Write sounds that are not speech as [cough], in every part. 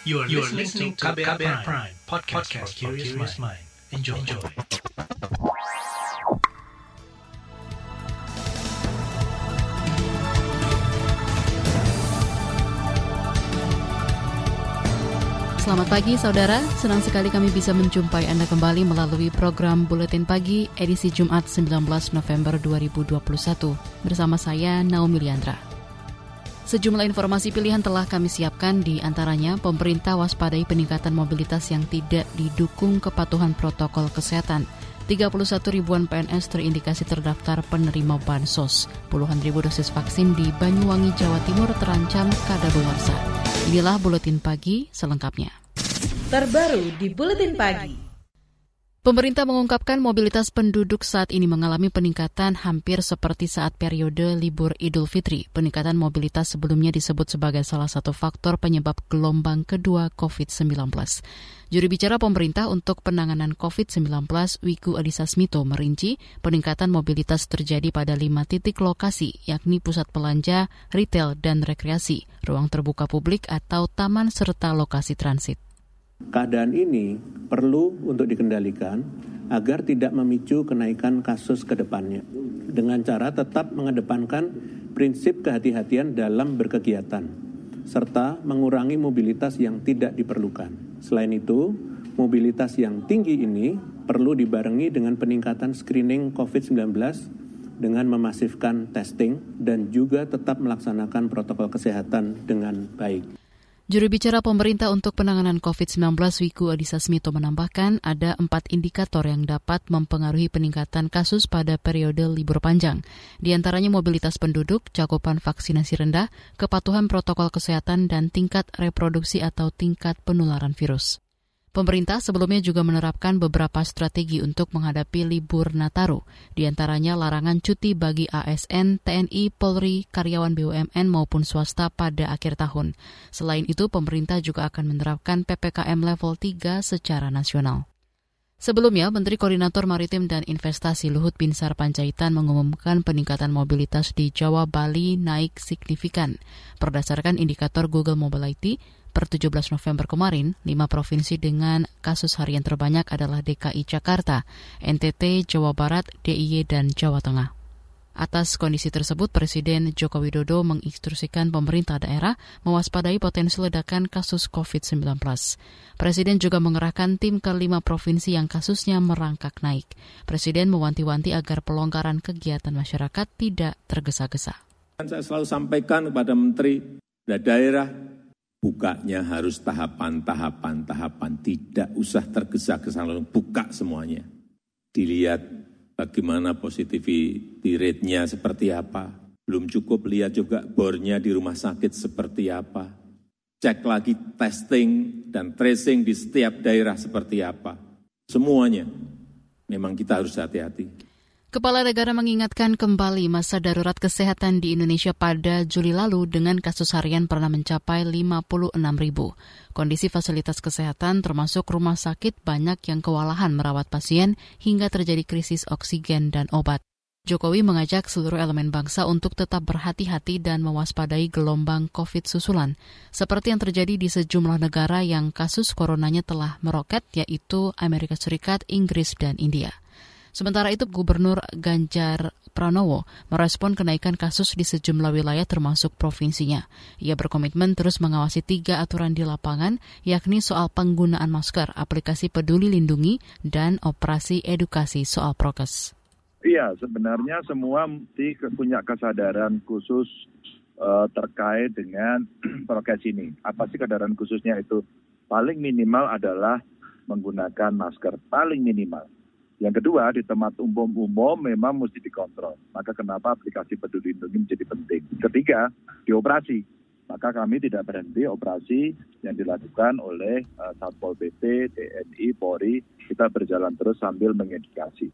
You are, you are listening to KBR, KBR Prime, Prime podcast, podcast for curious mind. Enjoy. Enjoy. Selamat pagi saudara, senang sekali kami bisa menjumpai Anda kembali melalui program Buletin Pagi edisi Jumat 19 November 2021 bersama saya Naomi Liandra. Sejumlah informasi pilihan telah kami siapkan di antaranya pemerintah waspadai peningkatan mobilitas yang tidak didukung kepatuhan protokol kesehatan. 31 ribuan PNS terindikasi terdaftar penerima bansos. Puluhan ribu dosis vaksin di Banyuwangi, Jawa Timur terancam kadaluarsa. Inilah Buletin Pagi selengkapnya. Terbaru di Buletin Pagi. Pemerintah mengungkapkan mobilitas penduduk saat ini mengalami peningkatan hampir seperti saat periode libur Idul Fitri. Peningkatan mobilitas sebelumnya disebut sebagai salah satu faktor penyebab gelombang kedua COVID-19. Juru bicara pemerintah untuk penanganan COVID-19, Wiku Adhisa Smito, merinci peningkatan mobilitas terjadi pada lima titik lokasi, yakni pusat belanja, retail, dan rekreasi, ruang terbuka publik atau taman serta lokasi transit. Keadaan ini perlu untuk dikendalikan agar tidak memicu kenaikan kasus ke depannya dengan cara tetap mengedepankan prinsip kehati-hatian dalam berkegiatan serta mengurangi mobilitas yang tidak diperlukan. Selain itu, mobilitas yang tinggi ini perlu dibarengi dengan peningkatan screening COVID-19 dengan memasifkan testing dan juga tetap melaksanakan protokol kesehatan dengan baik. Juru bicara pemerintah untuk penanganan COVID-19 Wiku Adhisa Smito menambahkan ada empat indikator yang dapat mempengaruhi peningkatan kasus pada periode libur panjang. Di antaranya mobilitas penduduk, cakupan vaksinasi rendah, kepatuhan protokol kesehatan, dan tingkat reproduksi atau tingkat penularan virus. Pemerintah sebelumnya juga menerapkan beberapa strategi untuk menghadapi libur Nataru, di antaranya larangan cuti bagi ASN, TNI, Polri, karyawan BUMN maupun swasta pada akhir tahun. Selain itu, pemerintah juga akan menerapkan PPKM level 3 secara nasional. Sebelumnya, Menteri Koordinator Maritim dan Investasi Luhut Binsar Panjaitan mengumumkan peningkatan mobilitas di Jawa Bali naik signifikan. Berdasarkan indikator Google Mobility, Per 17 November kemarin, lima provinsi dengan kasus harian terbanyak adalah DKI Jakarta, NTT, Jawa Barat, DIY, dan Jawa Tengah. Atas kondisi tersebut, Presiden Joko Widodo menginstruksikan pemerintah daerah mewaspadai potensi ledakan kasus COVID-19. Presiden juga mengerahkan tim ke lima provinsi yang kasusnya merangkak naik. Presiden mewanti-wanti agar pelonggaran kegiatan masyarakat tidak tergesa-gesa. Saya selalu sampaikan kepada Menteri daerah bukanya harus tahapan-tahapan, tahapan. Tidak usah tergesa-gesa langsung buka semuanya. Dilihat bagaimana positivity rate-nya seperti apa. Belum cukup lihat juga bornya di rumah sakit seperti apa. Cek lagi testing dan tracing di setiap daerah seperti apa. Semuanya. Memang kita harus hati-hati. Kepala negara mengingatkan kembali masa darurat kesehatan di Indonesia pada Juli lalu dengan kasus harian pernah mencapai 56 ribu. Kondisi fasilitas kesehatan termasuk rumah sakit banyak yang kewalahan merawat pasien hingga terjadi krisis oksigen dan obat. Jokowi mengajak seluruh elemen bangsa untuk tetap berhati-hati dan mewaspadai gelombang COVID susulan, seperti yang terjadi di sejumlah negara yang kasus coronanya telah meroket, yaitu Amerika Serikat, Inggris, dan India. Sementara itu Gubernur Ganjar Pranowo merespon kenaikan kasus di sejumlah wilayah termasuk provinsinya. Ia berkomitmen terus mengawasi tiga aturan di lapangan, yakni soal penggunaan masker, aplikasi peduli lindungi, dan operasi edukasi soal prokes. Iya, sebenarnya semua mesti punya kesadaran khusus uh, terkait dengan [clears throat] prokes ini. Apa sih kesadaran khususnya itu? Paling minimal adalah menggunakan masker, paling minimal yang kedua, di tempat umum-umum memang mesti dikontrol. Maka kenapa aplikasi peduli lindungi menjadi penting. Ketiga, di operasi. Maka kami tidak berhenti operasi yang dilakukan oleh uh, Satpol PP, TNI, Polri. Kita berjalan terus sambil mengedukasi.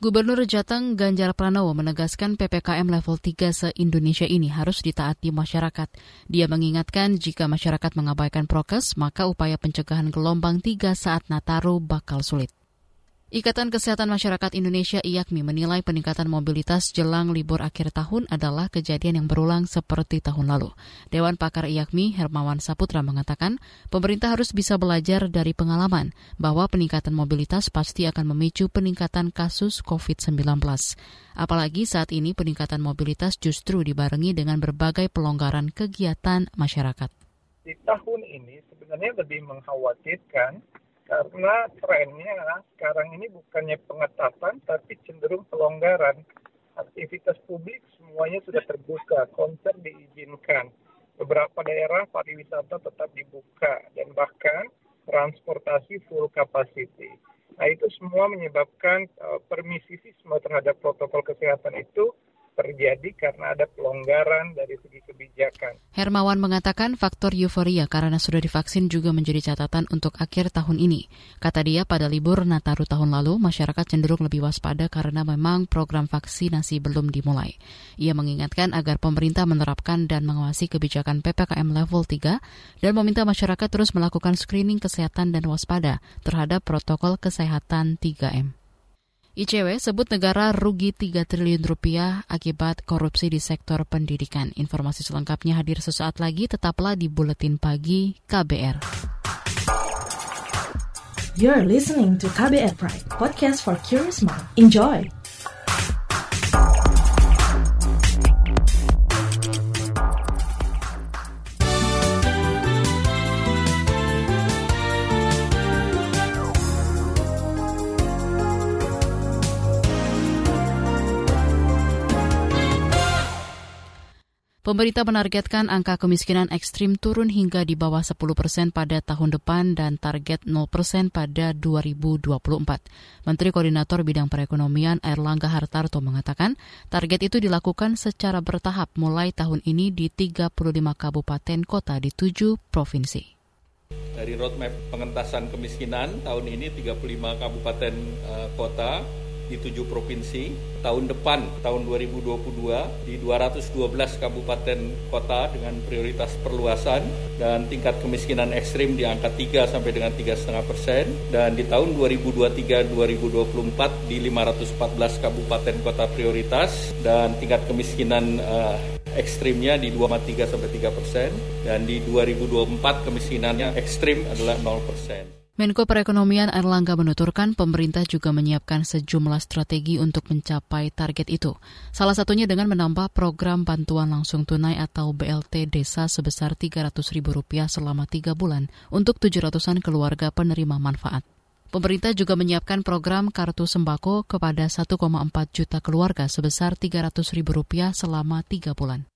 Gubernur Jateng Ganjar Pranowo menegaskan PPKM level 3 se-Indonesia ini harus ditaati masyarakat. Dia mengingatkan jika masyarakat mengabaikan prokes, maka upaya pencegahan gelombang 3 saat Nataru bakal sulit. Ikatan Kesehatan Masyarakat Indonesia IAKMI menilai peningkatan mobilitas jelang libur akhir tahun adalah kejadian yang berulang seperti tahun lalu. Dewan Pakar IAKMI Hermawan Saputra mengatakan, pemerintah harus bisa belajar dari pengalaman bahwa peningkatan mobilitas pasti akan memicu peningkatan kasus COVID-19. Apalagi saat ini peningkatan mobilitas justru dibarengi dengan berbagai pelonggaran kegiatan masyarakat. Di tahun ini sebenarnya lebih mengkhawatirkan karena trennya sekarang ini bukannya pengetatan tapi cenderung pelonggaran. Aktivitas publik semuanya sudah terbuka, konser diizinkan. Beberapa daerah pariwisata tetap dibuka dan bahkan transportasi full capacity. Nah itu semua menyebabkan uh, permisifisme terhadap protokol kesehatan itu terjadi karena ada pelonggaran dari segi kebijakan. Hermawan mengatakan faktor euforia karena sudah divaksin juga menjadi catatan untuk akhir tahun ini. Kata dia pada libur Nataru tahun lalu, masyarakat cenderung lebih waspada karena memang program vaksinasi belum dimulai. Ia mengingatkan agar pemerintah menerapkan dan mengawasi kebijakan PPKM level 3 dan meminta masyarakat terus melakukan screening kesehatan dan waspada terhadap protokol kesehatan 3M. ICW sebut negara rugi 3 triliun rupiah akibat korupsi di sektor pendidikan. Informasi selengkapnya hadir sesaat lagi, tetaplah di Buletin Pagi KBR. You're listening to KBR Pride, podcast for curious mind. Enjoy! Pemerintah menargetkan angka kemiskinan ekstrim turun hingga di bawah 10 persen pada tahun depan dan target 0 persen pada 2024. Menteri Koordinator Bidang Perekonomian Erlangga Hartarto mengatakan target itu dilakukan secara bertahap mulai tahun ini di 35 kabupaten kota di 7 provinsi. Dari roadmap pengentasan kemiskinan tahun ini 35 kabupaten uh, kota di tujuh provinsi. Tahun depan, tahun 2022, di 212 kabupaten kota dengan prioritas perluasan dan tingkat kemiskinan ekstrim di angka 3 sampai dengan 3,5 persen. Dan di tahun 2023-2024 di 514 kabupaten kota prioritas dan tingkat kemiskinan uh, ekstrimnya di 2,3 sampai 3 persen. Dan di 2024 kemiskinannya ekstrim adalah 0 persen. Menko Perekonomian Erlangga menuturkan pemerintah juga menyiapkan sejumlah strategi untuk mencapai target itu. Salah satunya dengan menambah program bantuan langsung tunai atau BLT desa sebesar Rp300.000 selama tiga bulan untuk 700-an keluarga penerima manfaat. Pemerintah juga menyiapkan program kartu sembako kepada 1,4 juta keluarga sebesar Rp300.000 selama tiga bulan.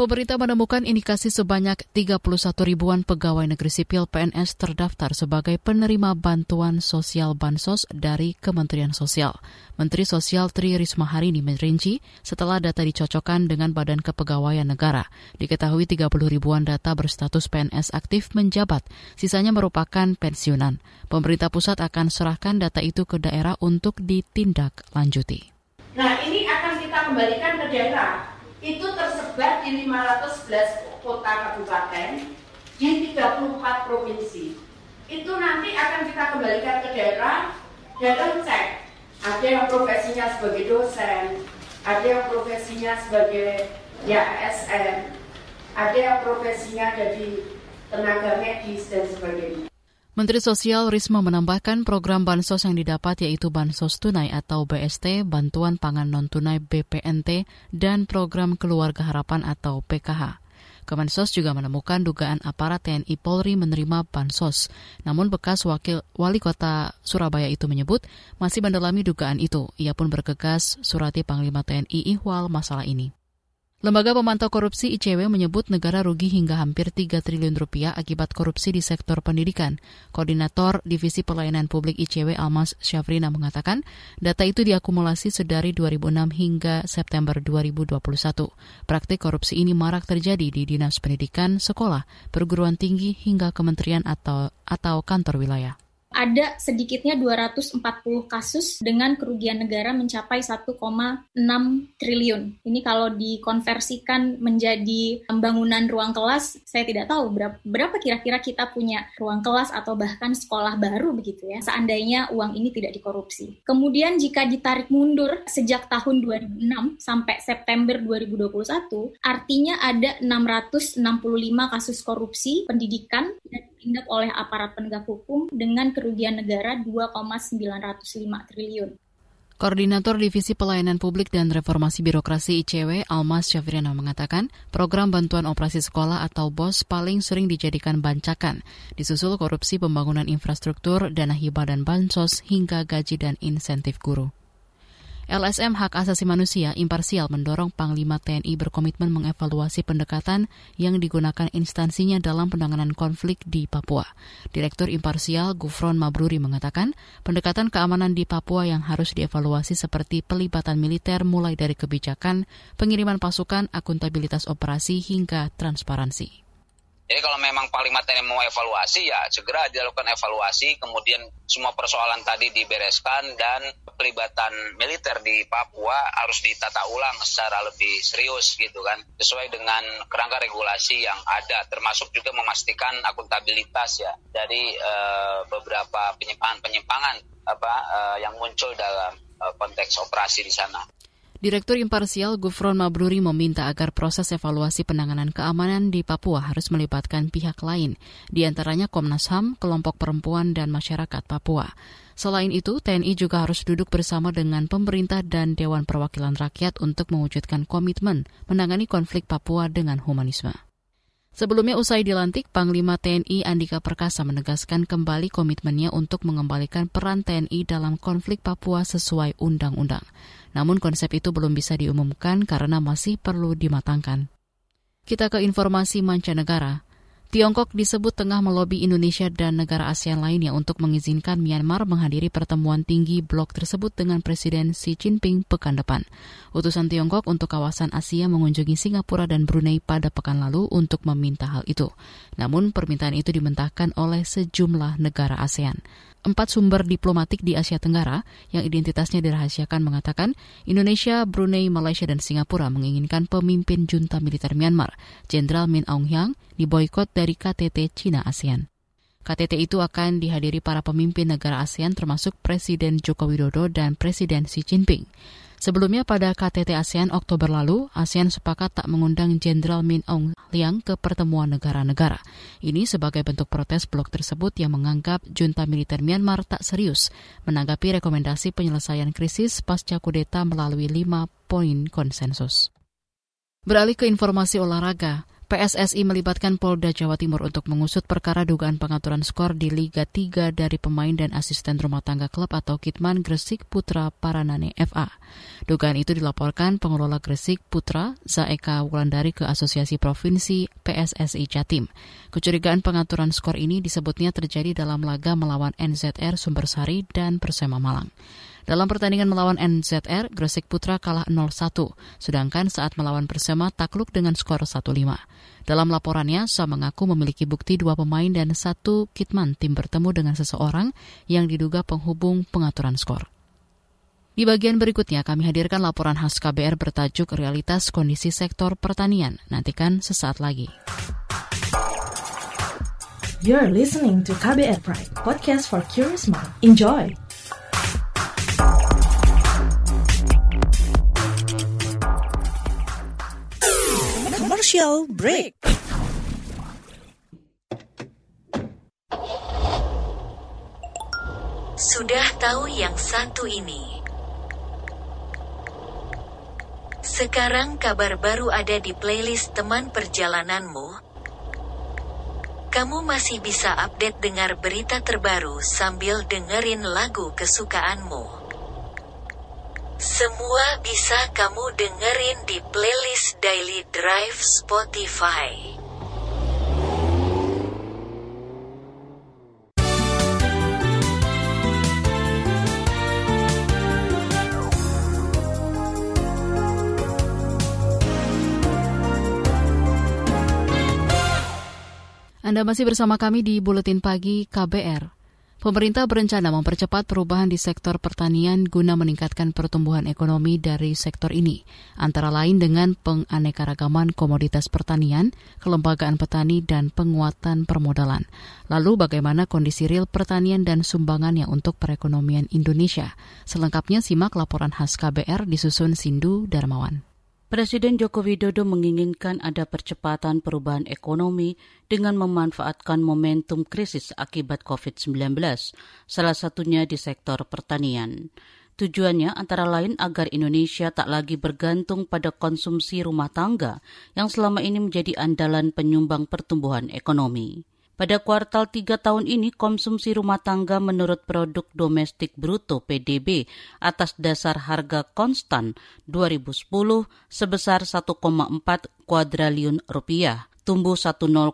Pemerintah menemukan indikasi sebanyak 31 ribuan pegawai negeri sipil PNS terdaftar sebagai penerima bantuan sosial Bansos dari Kementerian Sosial. Menteri Sosial Tri Risma hari ini merinci setelah data dicocokkan dengan Badan Kepegawaian Negara. Diketahui 30 ribuan data berstatus PNS aktif menjabat, sisanya merupakan pensiunan. Pemerintah pusat akan serahkan data itu ke daerah untuk ditindaklanjuti. Nah ini akan kita kembalikan ke daerah itu tersebar di 511 kota kabupaten di 34 provinsi. Itu nanti akan kita kembalikan ke daerah, daerah cek. Ada yang profesinya sebagai dosen, ada yang profesinya sebagai ya ASN, ada yang profesinya jadi tenaga medis dan sebagainya. Menteri Sosial Risma menambahkan program bansos yang didapat yaitu Bansos Tunai atau BST, Bantuan Pangan Non-Tunai BPNT, dan Program Keluarga Harapan atau PKH. Kemensos juga menemukan dugaan aparat TNI Polri menerima bansos. Namun bekas wakil wali kota Surabaya itu menyebut masih mendalami dugaan itu. Ia pun bergegas surati Panglima TNI Ihwal masalah ini. Lembaga Pemantau Korupsi ICW menyebut negara rugi hingga hampir 3 triliun rupiah akibat korupsi di sektor pendidikan. Koordinator Divisi Pelayanan Publik ICW Almas Syafrina mengatakan data itu diakumulasi sedari 2006 hingga September 2021. Praktik korupsi ini marak terjadi di Dinas Pendidikan, sekolah, perguruan tinggi hingga kementerian atau atau kantor wilayah ada sedikitnya 240 kasus dengan kerugian negara mencapai 1,6 triliun. Ini kalau dikonversikan menjadi pembangunan ruang kelas, saya tidak tahu berapa, kira-kira kita punya ruang kelas atau bahkan sekolah baru begitu ya, seandainya uang ini tidak dikorupsi. Kemudian jika ditarik mundur sejak tahun 2006 sampai September 2021, artinya ada 665 kasus korupsi pendidikan dan ditindak oleh aparat penegak hukum dengan kerugian negara 2,905 triliun. Koordinator Divisi Pelayanan Publik dan Reformasi Birokrasi ICW, Almas Syafriana mengatakan, program bantuan operasi sekolah atau BOS paling sering dijadikan bancakan, disusul korupsi pembangunan infrastruktur, dana hibah dan bansos, hingga gaji dan insentif guru. LSM Hak Asasi Manusia imparsial mendorong Panglima TNI berkomitmen mengevaluasi pendekatan yang digunakan instansinya dalam penanganan konflik di Papua. Direktur imparsial Gufron Mabruri mengatakan, pendekatan keamanan di Papua yang harus dievaluasi seperti pelibatan militer mulai dari kebijakan, pengiriman pasukan, akuntabilitas operasi hingga transparansi. Jadi kalau memang Panglima TNI mau evaluasi ya segera dilakukan evaluasi, kemudian semua persoalan tadi dibereskan dan pelibatan militer di Papua harus ditata ulang secara lebih serius gitu kan, sesuai dengan kerangka regulasi yang ada, termasuk juga memastikan akuntabilitas ya. Dari uh, beberapa penyimpangan-penyimpangan apa uh, yang muncul dalam uh, konteks operasi di sana. Direktur Imparsial Gufron Mabruri meminta agar proses evaluasi penanganan keamanan di Papua harus melibatkan pihak lain, di antaranya Komnas HAM, kelompok perempuan, dan masyarakat Papua. Selain itu, TNI juga harus duduk bersama dengan pemerintah dan Dewan Perwakilan Rakyat untuk mewujudkan komitmen menangani konflik Papua dengan humanisme. Sebelumnya usai dilantik, Panglima TNI Andika Perkasa menegaskan kembali komitmennya untuk mengembalikan peran TNI dalam konflik Papua sesuai undang-undang. Namun konsep itu belum bisa diumumkan karena masih perlu dimatangkan. Kita ke informasi mancanegara. Tiongkok disebut tengah melobi Indonesia dan negara ASEAN lainnya untuk mengizinkan Myanmar menghadiri pertemuan tinggi blok tersebut dengan Presiden Xi Jinping pekan depan. Utusan Tiongkok untuk kawasan Asia mengunjungi Singapura dan Brunei pada pekan lalu untuk meminta hal itu. Namun permintaan itu dimentahkan oleh sejumlah negara ASEAN. Empat sumber diplomatik di Asia Tenggara yang identitasnya dirahasiakan mengatakan Indonesia, Brunei, Malaysia, dan Singapura menginginkan pemimpin junta militer Myanmar, Jenderal Min Aung Hlaing, diboykot dari KTT Cina ASEAN. KTT itu akan dihadiri para pemimpin negara ASEAN termasuk Presiden Joko Widodo dan Presiden Xi Jinping. Sebelumnya pada KTT ASEAN Oktober lalu, ASEAN sepakat tak mengundang Jenderal Min Aung Hlaing ke pertemuan negara-negara. Ini sebagai bentuk protes blok tersebut yang menganggap junta militer Myanmar tak serius menanggapi rekomendasi penyelesaian krisis pasca kudeta melalui lima poin konsensus. Beralih ke informasi olahraga, PSSI melibatkan Polda Jawa Timur untuk mengusut perkara dugaan pengaturan skor di Liga 3 dari pemain dan asisten rumah tangga klub atau Kitman Gresik Putra Paranane FA. Dugaan itu dilaporkan pengelola Gresik Putra Zaeka Wulandari ke Asosiasi Provinsi PSSI Jatim. Kecurigaan pengaturan skor ini disebutnya terjadi dalam laga melawan NZR Sumbersari dan Persema Malang. Dalam pertandingan melawan NZR, Gresik Putra kalah 0-1, sedangkan saat melawan Persema takluk dengan skor 1-5. Dalam laporannya, Sa mengaku memiliki bukti dua pemain dan satu kitman tim bertemu dengan seseorang yang diduga penghubung pengaturan skor. Di bagian berikutnya kami hadirkan laporan khas KBR bertajuk Realitas Kondisi Sektor Pertanian. Nantikan sesaat lagi. You're listening to KBR Pride, podcast for curious mind. Enjoy! Commercial break. Sudah tahu yang satu ini? Sekarang kabar baru ada di playlist teman perjalananmu. Kamu masih bisa update dengar berita terbaru sambil dengerin lagu kesukaanmu. Semua bisa kamu dengerin di playlist Daily Drive Spotify. Anda masih bersama kami di Buletin Pagi KBR. Pemerintah berencana mempercepat perubahan di sektor pertanian guna meningkatkan pertumbuhan ekonomi dari sektor ini, antara lain dengan penganekaragaman komoditas pertanian, kelembagaan petani, dan penguatan permodalan. Lalu bagaimana kondisi real pertanian dan sumbangannya untuk perekonomian Indonesia? Selengkapnya simak laporan khas KBR disusun Sindu Darmawan. Presiden Joko Widodo menginginkan ada percepatan perubahan ekonomi dengan memanfaatkan momentum krisis akibat COVID-19, salah satunya di sektor pertanian. Tujuannya antara lain agar Indonesia tak lagi bergantung pada konsumsi rumah tangga yang selama ini menjadi andalan penyumbang pertumbuhan ekonomi. Pada kuartal 3 tahun ini, konsumsi rumah tangga menurut produk domestik bruto PDB atas dasar harga konstan 2010 sebesar 1,4 kuadriliun rupiah tumbuh 10,3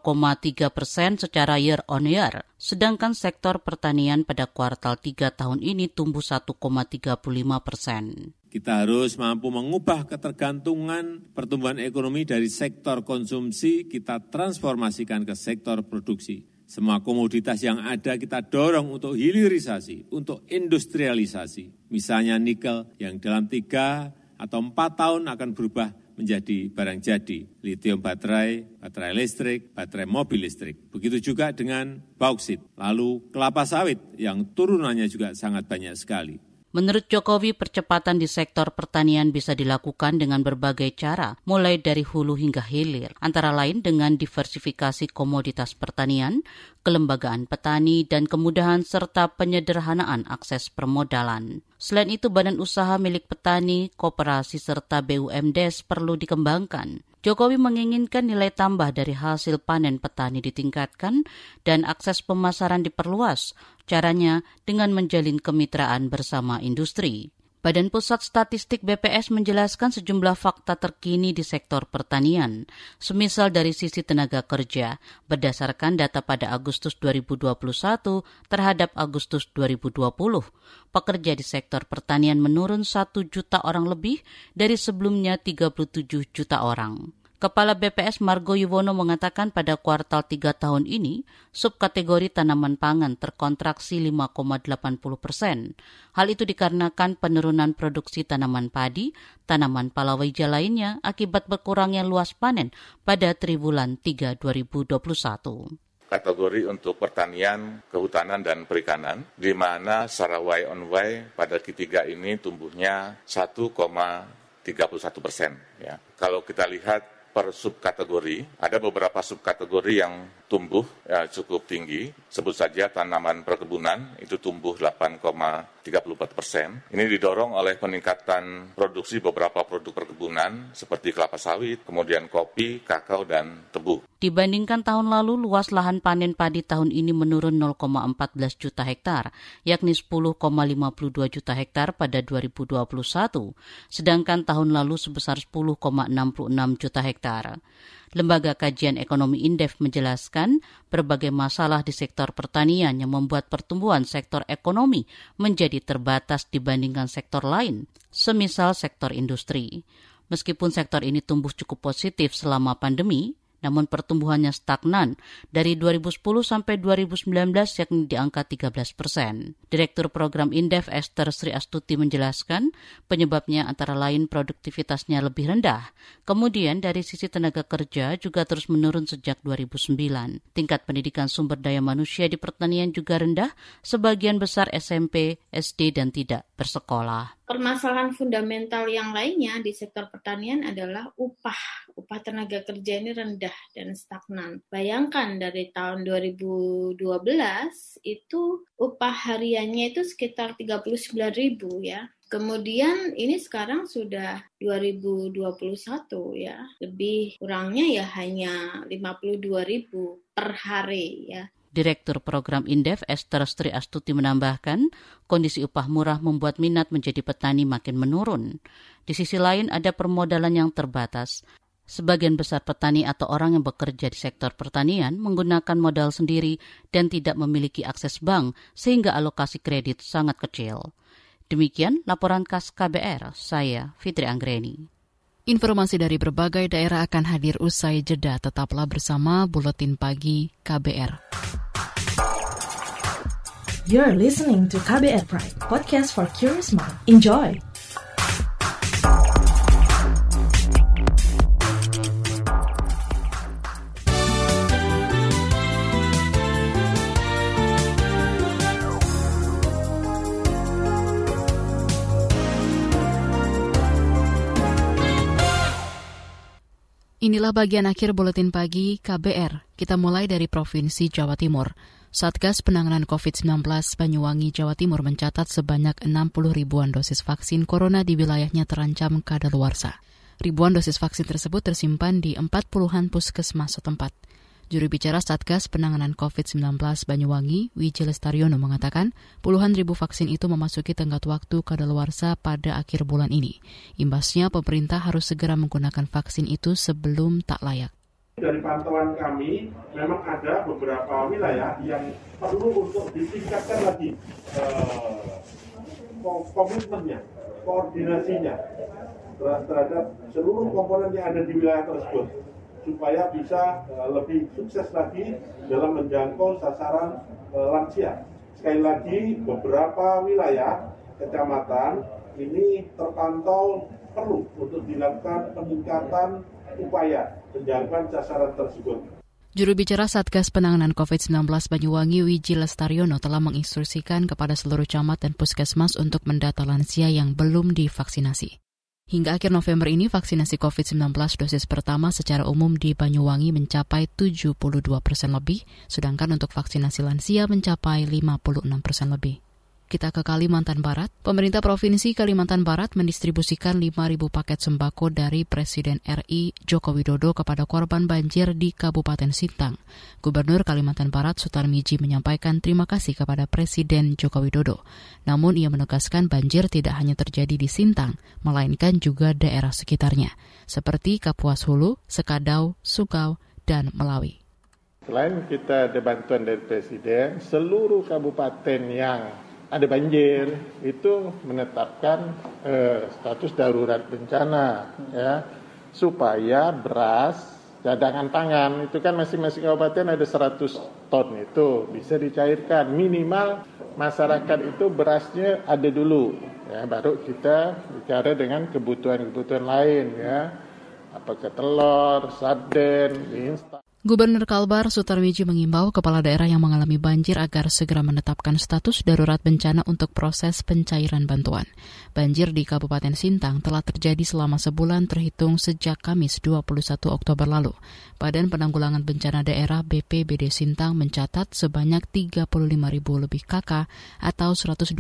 persen secara year on year, sedangkan sektor pertanian pada kuartal 3 tahun ini tumbuh 1,35 persen. Kita harus mampu mengubah ketergantungan pertumbuhan ekonomi dari sektor konsumsi, kita transformasikan ke sektor produksi. Semua komoditas yang ada kita dorong untuk hilirisasi, untuk industrialisasi. Misalnya nikel yang dalam tiga atau empat tahun akan berubah menjadi barang jadi, lithium baterai, baterai listrik, baterai mobil listrik. Begitu juga dengan bauksit, lalu kelapa sawit yang turunannya juga sangat banyak sekali. Menurut Jokowi, percepatan di sektor pertanian bisa dilakukan dengan berbagai cara, mulai dari hulu hingga hilir, antara lain dengan diversifikasi komoditas pertanian, kelembagaan petani, dan kemudahan serta penyederhanaan akses permodalan. Selain itu, badan usaha milik petani, koperasi, serta BUMDes perlu dikembangkan. Jokowi menginginkan nilai tambah dari hasil panen petani ditingkatkan dan akses pemasaran diperluas. Caranya dengan menjalin kemitraan bersama industri. Badan Pusat Statistik BPS menjelaskan sejumlah fakta terkini di sektor pertanian, semisal dari sisi tenaga kerja, berdasarkan data pada Agustus 2021 terhadap Agustus 2020. Pekerja di sektor pertanian menurun 1 juta orang lebih dari sebelumnya 37 juta orang. Kepala BPS Margo Yuwono mengatakan pada kuartal 3 tahun ini, subkategori tanaman pangan terkontraksi 5,80 persen. Hal itu dikarenakan penurunan produksi tanaman padi, tanaman palawija lainnya akibat berkurangnya luas panen pada triwulan 3 2021 kategori untuk pertanian, kehutanan, dan perikanan, di mana secara Y on Y pada Q3 ini tumbuhnya 1,31 persen. Ya. Kalau kita lihat per subkategori. Ada beberapa subkategori yang tumbuh ya, cukup tinggi. Sebut saja tanaman perkebunan itu tumbuh 8,34 persen. Ini didorong oleh peningkatan produksi beberapa produk perkebunan seperti kelapa sawit, kemudian kopi, kakao, dan tebu. Dibandingkan tahun lalu, luas lahan panen padi tahun ini menurun 0,14 juta hektar, yakni 10,52 juta hektar pada 2021, sedangkan tahun lalu sebesar 10,66 juta hektar. Lembaga Kajian Ekonomi Indef menjelaskan berbagai masalah di sektor pertanian yang membuat pertumbuhan sektor ekonomi menjadi terbatas dibandingkan sektor lain, semisal sektor industri. Meskipun sektor ini tumbuh cukup positif selama pandemi, namun pertumbuhannya stagnan dari 2010 sampai 2019 yakni di angka 13 persen. Direktur Program Indef Esther Sri Astuti menjelaskan penyebabnya antara lain produktivitasnya lebih rendah. Kemudian dari sisi tenaga kerja juga terus menurun sejak 2009. Tingkat pendidikan sumber daya manusia di pertanian juga rendah, sebagian besar SMP, SD, dan tidak bersekolah. Permasalahan fundamental yang lainnya di sektor pertanian adalah upah. Upah tenaga kerja ini rendah dan stagnan. Bayangkan dari tahun 2012 itu upah hariannya itu sekitar 39 ribu ya. Kemudian ini sekarang sudah 2021 ya. Lebih kurangnya ya hanya 52 ribu per hari ya. Direktur Program Indef Esther Sri Astuti menambahkan, kondisi upah murah membuat minat menjadi petani makin menurun. Di sisi lain ada permodalan yang terbatas. Sebagian besar petani atau orang yang bekerja di sektor pertanian menggunakan modal sendiri dan tidak memiliki akses bank sehingga alokasi kredit sangat kecil. Demikian laporan khas KBR, saya Fitri Anggreni. Informasi dari berbagai daerah akan hadir usai jeda. Tetaplah bersama Buletin Pagi KBR. You're listening to KBR Pride, podcast for curious mind. Enjoy! Inilah bagian akhir buletin pagi KBR. Kita mulai dari Provinsi Jawa Timur. Satgas Penanganan COVID-19 Banyuwangi, Jawa Timur mencatat sebanyak 60 ribuan dosis vaksin corona di wilayahnya terancam kadaluarsa. Ribuan dosis vaksin tersebut tersimpan di 40-an puskesmas setempat. Juru bicara Satgas Penanganan COVID-19 Banyuwangi, Wiji Lestariono mengatakan puluhan ribu vaksin itu memasuki tenggat waktu kadaluarsa pada akhir bulan ini. Imbasnya pemerintah harus segera menggunakan vaksin itu sebelum tak layak. Dari pantauan kami, memang ada beberapa wilayah yang perlu untuk ditingkatkan lagi eh, komitmennya, koordinasinya terhadap seluruh komponen yang ada di wilayah tersebut supaya bisa uh, lebih sukses lagi dalam menjangkau sasaran uh, lansia. Sekali lagi, beberapa wilayah kecamatan ini terpantau perlu untuk dilakukan peningkatan upaya menjangkau sasaran tersebut. Juru bicara Satgas Penanganan COVID-19 Banyuwangi Wiji Lestariono telah menginstruksikan kepada seluruh camat dan puskesmas untuk mendata lansia yang belum divaksinasi. Hingga akhir November ini, vaksinasi COVID-19 dosis pertama secara umum di Banyuwangi mencapai 72 persen lebih, sedangkan untuk vaksinasi lansia mencapai 56 persen lebih. Kita ke Kalimantan Barat. Pemerintah Provinsi Kalimantan Barat mendistribusikan 5.000 paket sembako dari Presiden RI Joko Widodo kepada korban banjir di Kabupaten Sintang. Gubernur Kalimantan Barat Sutarmiji menyampaikan terima kasih kepada Presiden Joko Widodo. Namun ia menegaskan banjir tidak hanya terjadi di Sintang, melainkan juga daerah sekitarnya, seperti Kapuas Hulu, Sekadau, Sukau, dan Melawi. Selain kita ada bantuan dari Presiden, seluruh kabupaten yang ada banjir. Itu menetapkan eh, status darurat bencana ya. Supaya beras cadangan pangan itu kan masing-masing kabupaten ada 100 ton itu bisa dicairkan. Minimal masyarakat itu berasnya ada dulu ya. Baru kita bicara dengan kebutuhan-kebutuhan lain ya. Apakah telur, sarden, instan Gubernur Kalbar Sutarmiji mengimbau kepala daerah yang mengalami banjir agar segera menetapkan status darurat bencana untuk proses pencairan bantuan. Banjir di Kabupaten Sintang telah terjadi selama sebulan terhitung sejak Kamis 21 Oktober lalu. Badan Penanggulangan Bencana Daerah BPBD Sintang mencatat sebanyak 35 ribu lebih kakak atau 124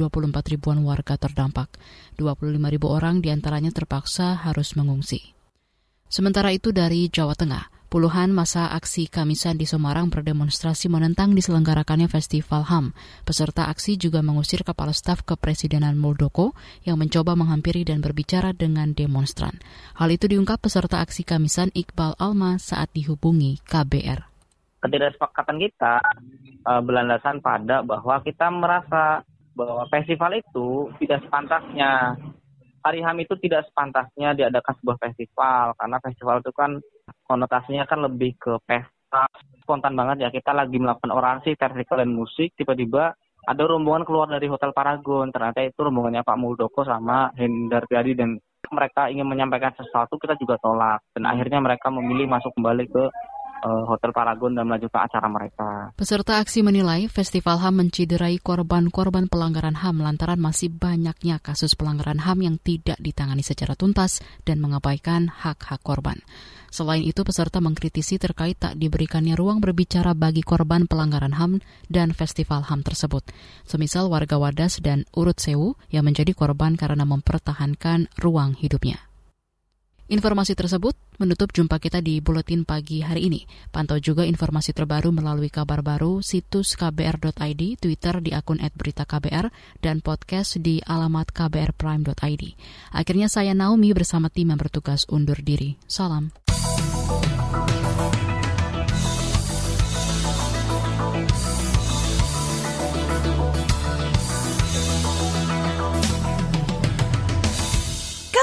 ribuan warga terdampak. 25 ribu orang di antaranya terpaksa harus mengungsi. Sementara itu dari Jawa Tengah, Puluhan masa aksi Kamisan di Semarang berdemonstrasi menentang diselenggarakannya Festival HAM. Peserta aksi juga mengusir kepala staf kepresidenan Muldoko yang mencoba menghampiri dan berbicara dengan demonstran. Hal itu diungkap peserta aksi Kamisan Iqbal Alma saat dihubungi KBR. Ketidaksepakatan kita uh, berlandasan pada bahwa kita merasa bahwa festival itu tidak sepantasnya hari HAM itu tidak sepantasnya diadakan sebuah festival karena festival itu kan konotasinya kan lebih ke pesta. Spontan banget ya kita lagi melakukan orasi vertikal dan musik tiba-tiba ada rombongan keluar dari Hotel Paragon. Ternyata itu rombongannya Pak Muldoko sama Hendar Priadi dan mereka ingin menyampaikan sesuatu kita juga tolak. Dan akhirnya mereka memilih masuk kembali ke Hotel Paragon dan melanjutkan acara mereka. Peserta aksi menilai Festival HAM menciderai korban-korban pelanggaran HAM lantaran masih banyaknya kasus pelanggaran HAM yang tidak ditangani secara tuntas dan mengabaikan hak-hak korban. Selain itu, peserta mengkritisi terkait tak diberikannya ruang berbicara bagi korban pelanggaran HAM dan festival HAM tersebut. Semisal warga Wadas dan Urut Sewu yang menjadi korban karena mempertahankan ruang hidupnya. Informasi tersebut menutup jumpa kita di Buletin Pagi hari ini. Pantau juga informasi terbaru melalui kabar baru situs kbr.id, Twitter di akun @beritaKBR, dan podcast di alamat kbrprime.id. Akhirnya saya Naomi bersama tim yang bertugas undur diri. Salam.